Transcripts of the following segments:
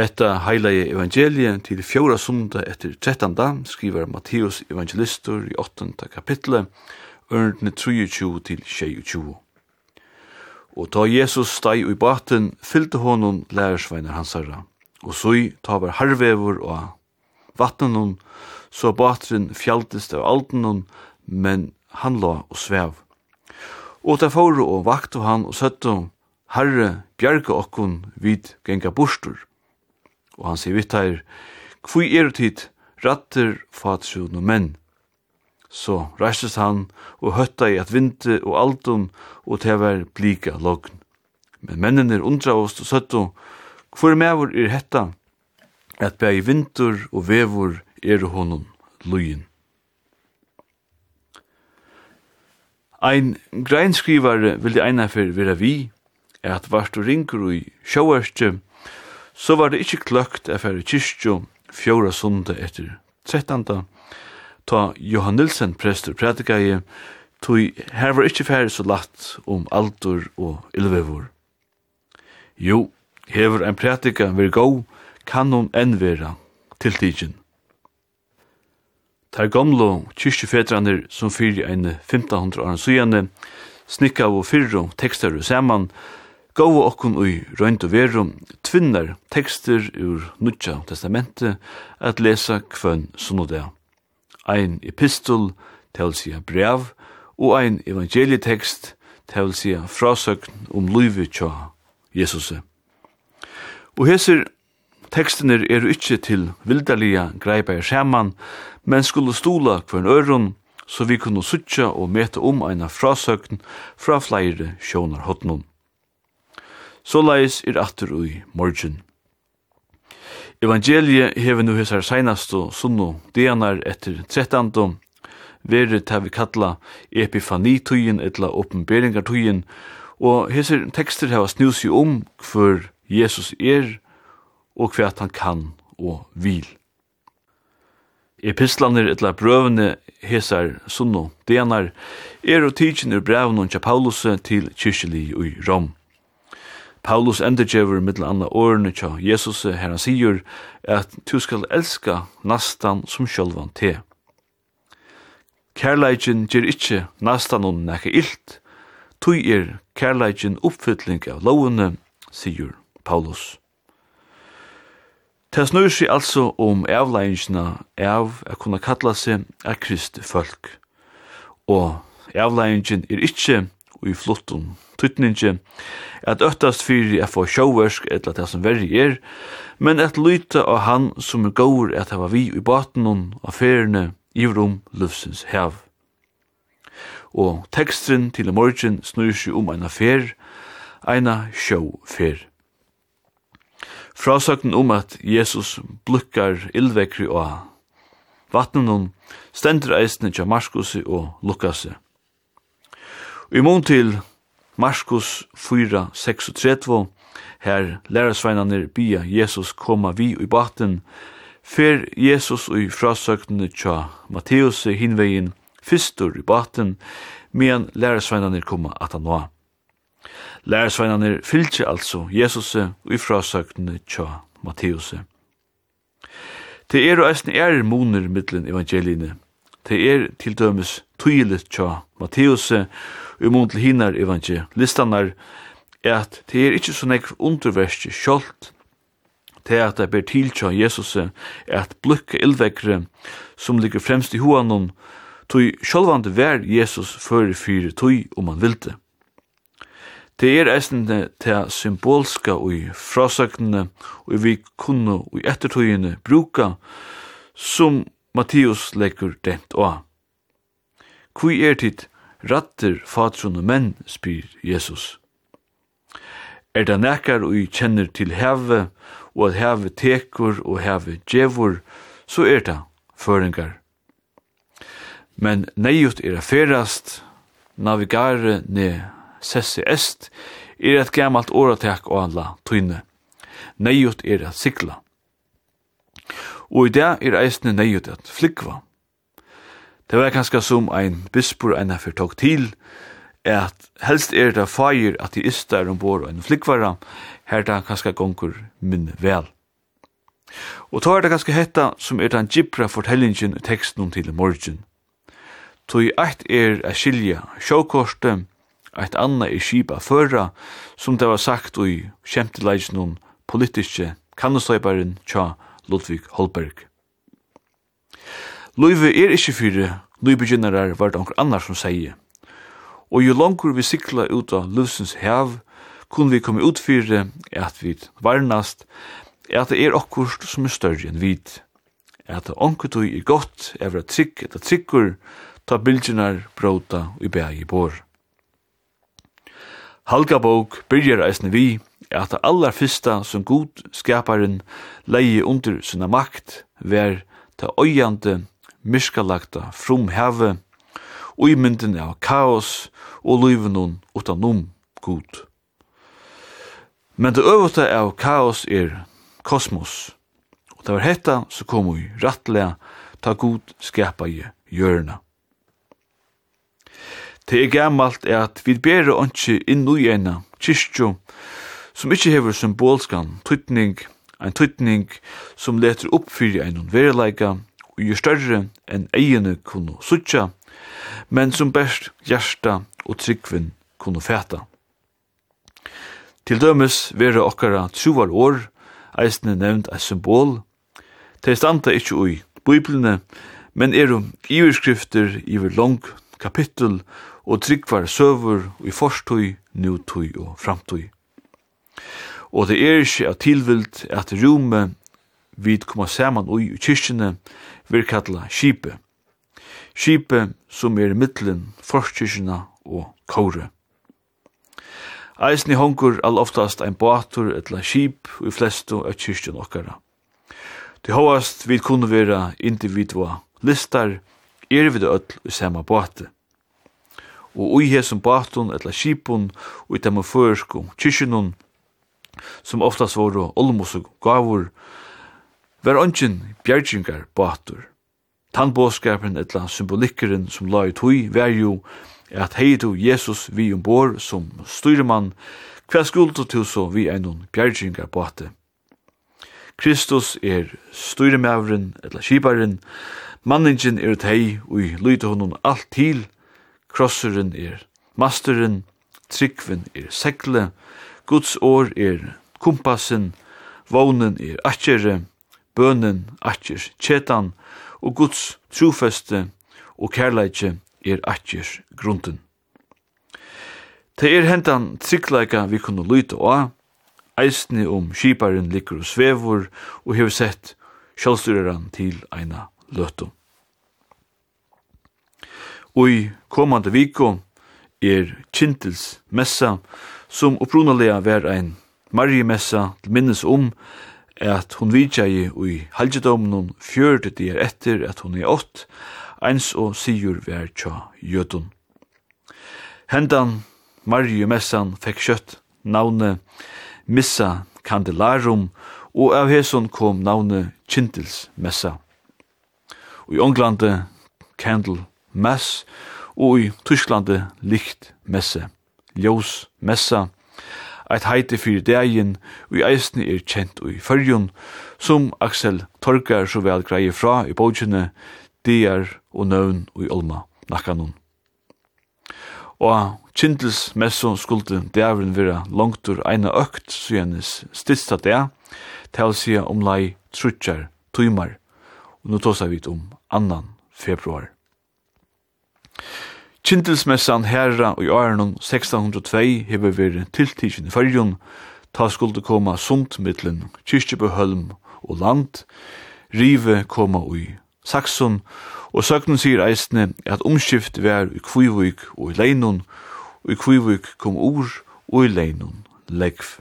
Hetta heilige evangeliet til fjóra sunda etter trettanda skriver Matteus evangelistur i 8. kapitlet, ørndne 23 til 22. Og ta Jesus steg i baten, fyllte honom lærersveiner hansara, og så ta var harvevor og vattnen så batren fjaltist av alten men han la og svev. Og ta fóru og vaktu han og søttu, Herre, bjerga okkun vid genga bostur, og han sier vittar, kvui er tid ratter fatsjon og menn. Så reistes han og høtta i at vinte og aldun og tever blika logn. Men mennene er undraost og søtto, hvor mevor er hetta, at bæg vintur og vevor er honom lujen. Ein greinskrivar vil det eina fyrir vera vi, er at varst og ringur i sjåarstje, så var det ikkje kløkt af er i kyrkjo fjóra sunde etter 13. Ta Johan Nilsen prestur prædikaje, tog her var ikkje færre så latt om aldur og ilvevor. Jo, hever en prædika vir gau, kan hon enn vera til tidsin. Ta gamlo kyrkjefedraner som fyrir ein 1500 år sujane, snikka og fyrro tekstar saman, Gåa okkun ui røynd og verum tvinnar tekster ur Nudja testamente at lesa kvønn sunnodea. Ein epistol til sia brev, og ein evangelietekst, til sia frasøgn om luivi tja Jesus. Og hesir tekstene er ikkje til vildalia greipa i skjeman, men skulle stola kvønn øron, så vi kunne sutja og meta om eina frasøkn fra flere sjånar hotnum. Så leis er atur ui morgen. Evangeliet hever nu hessar seinastu sunnu dianar etter trettandum, veri ta vi kalla epifanitøyen etla oppenberingartøyen og hesar tekster hava snusi om hver Jesus er og hva han kan og vil. Epistlaner etla brøvene hesar sunnu dianar er og tidsin ur brevnum tja Paulus til kyrkjeli i Rom. Paulus endegjever mittel anna årene tja Jesus her han sier at du skal elska nastan som sjølvan te. Kærleikin gjer ikkje nastan hon nekka illt, tui er kærleikin oppfylling av lovene, sier Paulus. Det snur seg altså om avleggingene av a kunna kalla seg a kristi folk. Og avleggingen er ikke og i flottum. Tøytningi at öttast fyrir at få sjóversk etla det som verri er, men at lyta av han som er gaur at hava vi i batenun av feriene i rom lufsins hev. Og tekstrin til i morgen snur seg om eina fer, eina sjóu fer. Frasakten om at Jesus blukkar ildvekri og vatnenon stendur eisne tja Marskusi og Lukasi. Vi mån til Marskos 4, 36, her lærersveinane bia Jesus koma vi i baten, fer Jesus i frasøknene tja Matteus hinvegin fyrstur i baten, medan lærersveinane koma at han var. Lærersveinane fylltje altså Jesus i frasøknene tja Matteus. Det er og eisen er moner middelen evangeliene. Det er til dømes tydelig tja Matteus, og i imot til hinar evangelistanar, er at det er ikkje så nekv underverst sjoldt, til at det ber til tja Jesus er at blukka ildvekkere som ligger fremst i hoanon, tog sjolvande vær Jesus fyrir fyrir tog om han vilte. Det er eisen til symbolska og i frasøknene og vi kunne og i ettertøyene bruka som Mattius legger dent av. Hvor er tid rattir fatrunne menn, spyr Jesus. Er det nekkar og kjenner til heve, og at heve tekur og heve djevor, så er det føringar. Men neiut er ferast, navigare ne sesse est, er et gammalt åratek og anla tøyne. Neiut er a sikla. Og i det er eisne neiut at flikva. Det var kanskje som ein bispor enn jeg tok til, at helst er det feir ateister ombord og en flikvara, her da kanskje gonger minn vel. Og ta er det ganske hetta som er den gypra fortellingen i teksten til morgen. Toi eit er a skilja sjåkortet, eit anna er skipa føra, som det var sagt i kjemteleisen om politiske kannestøybaren tja Ludvig Holberg. Løyve er ikkje fyrir var det anker annar som sier. Og jo langur vi sikla ut av løvsens hev, kun vi komme ut fyrir at vi varnast, at det er okkurst som er større enn vid. At det onkurtøy er godt, evra trygg etter tryggur, ta bildjinar bråta og i bæg i Halga bók byrjar eisne vi, at det allar fyrsta som god skaparen leie under sinna makt, ver ta øyande miskalagta frumhave, og i mynden av kaos og løyvenon utanom god. Men det øvete av kaos er kosmos, og det var hetta som kom i rattlega ta god skapa i hjørna. Det er gammalt er at vi bere åndsje inn i ena kyrkjo som ikkje hever symbolskan tøytning, ein tøytning som leter opp fyrir ein verleika og jo større enn egene kunne suttja, men som best hjersta og tryggvin kunne fæta. Til dømes vera okkara truvar år, eisne nevnt eit symbol, Tei standa ikkje ui biblene, men eru iverskrifter iver lang kapittel og tryggvar søver i forstøy, nutøy og framtøy. Og det er ikkje av tilvilt at rume vi koma saman ui i kyrkjene, vi kallar Kipe. Kipe som er i middelen, forskyrkjene og kåre. Eisen i hongur all oftast ein båtur etla skip og i flestu av kyrkjen okkara. Til hovast vi kunne vera individua listar, er vi det öll i sama båte. Og ui hesum båtun etla skipun og i dem førsku kyrkjenun, som oftast voru olmos og gavur, var ongen bjergingar båtur. Tan båskapen etla symbolikkeren som la i tui var jo at heitu Jesus vi ombor som styremann hver skuldu til så vi einon bjergingar båte. Kristus er styremævren etla kiparen, manningin er tei ui lyte honom alt til, krosseren er masteren, tryggven er sekle, Guds år er kompassen, vånen er atjere, bønnen, atjer, tjetan og Guds trofeste og kærleitje er atjer grunden. Det er hentan tryggleika vi kunne lyte av, eisne om skiparen liker og svevor og hever sett sjálfstyreran til eina løtum. Og i komande viko er Kintels messa, som opprunalega var ein marjemessa til minnes om at hon i ui halgedomen fjörde dier etter at hon er ått, eins og sigur vær tja jötun. Hendan Marju Messan fekk kjøtt navne Missa Candelarum, og av heson kom navne Kintils Messa. Og i Ånglande Candle Mass, og i Tysklande Licht Messe, Ljós Messa, eit heite fyrir degin, og i eisne er kjent og i fyrjun, som Aksel Torgar så vel greier fra i bókjene, dier og nøvn og i olma nakkanun. Og kjintels messo skulde dævren vera langtur eina økt syenes stidsta dæ, til sida om lei trutjar tuimar, og nu tåsa vi om annan februar. Kjindelsmessan herra og i åren 1602 hever vært tiltidsen i fyrjun, ta skulde koma sunt mittlen kyrkjebehølm og land, rive koma ui Saxon, og søgnen sier eisne at omskift var i Kvivuk og i Leinon, og i Kvivuk kom ur og i Leinon legv.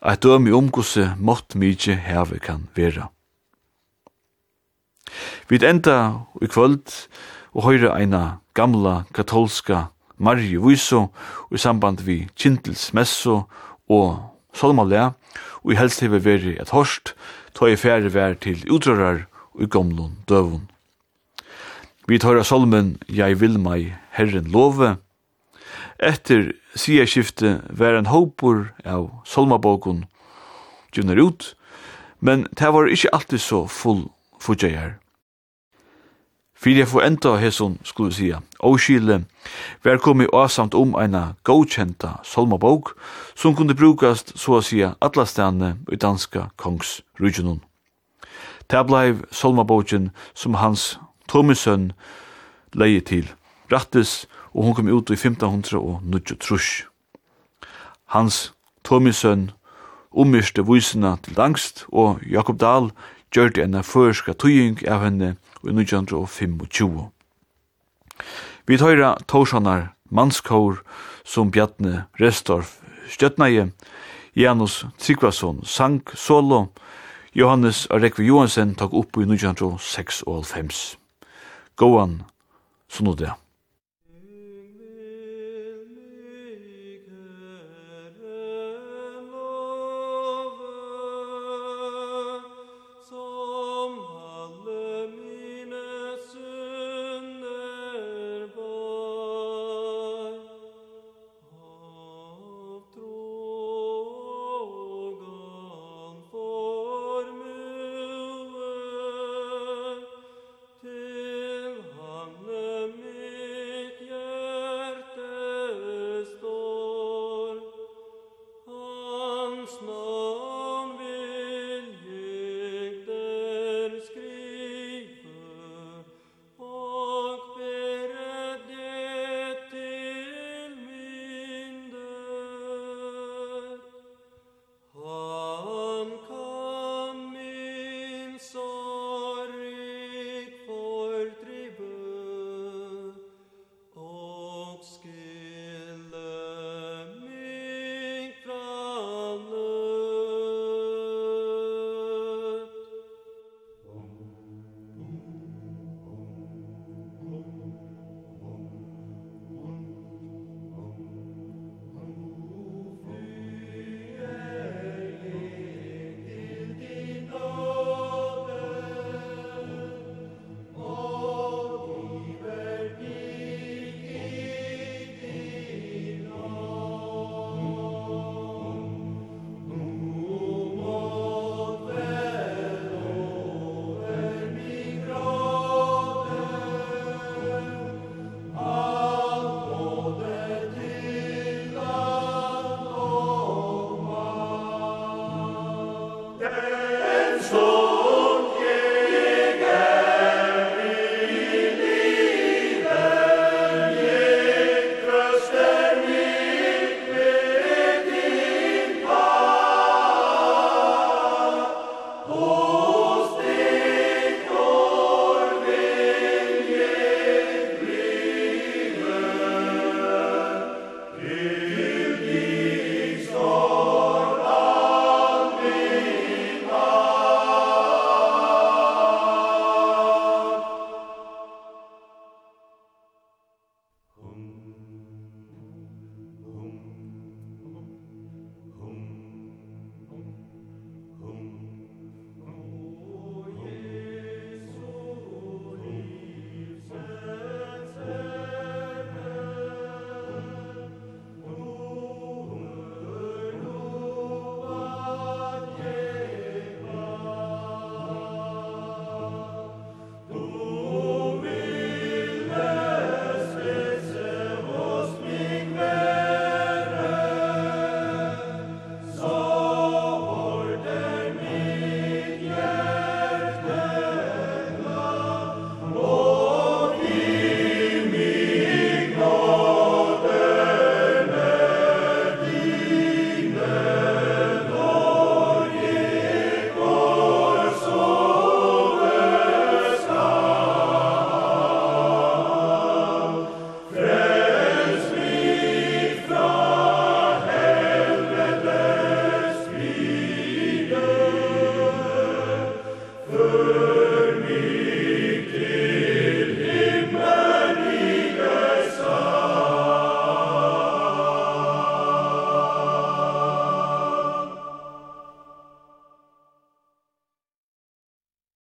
Eit døm i omgåse mått mykje heve kan vera. Vi enda i kvöld og høyre eina gamla katolska Marje Vyso i samband vi Kintels Messo og Solmalea og i helst hever veri et horst ta i fære vær til utrørar og i gamlun døvun. Vi tar av solmen «Jeg vil meg Herren love». Etter siderskiftet var en håpur av solmabokun gjønner ut, men det var ikkje alltid så full fudgeier. Fyrir jeg får enda hesson, skulle jeg sija, åskile, vi er kommet åsamt om eina godkjenta solmabok, som kunne brukast, så å sija, atlastane i danska kongsrygjennom. Det blei solmaboken som hans Tomisønn leie til Rattis, og hon kom ut i 1593. Hans Tomisønn ummyrste vysina til angst, og Jakob Dahl gjørte enn førska tøying av henne i 1925. Vi tøyra Torsanar mannskår som Bjartne Restorf stjøtnaje, Janus Tryggvason sang solo, Johannes Arekve Johansen tok opp i 1996. Gåan, sånn og det.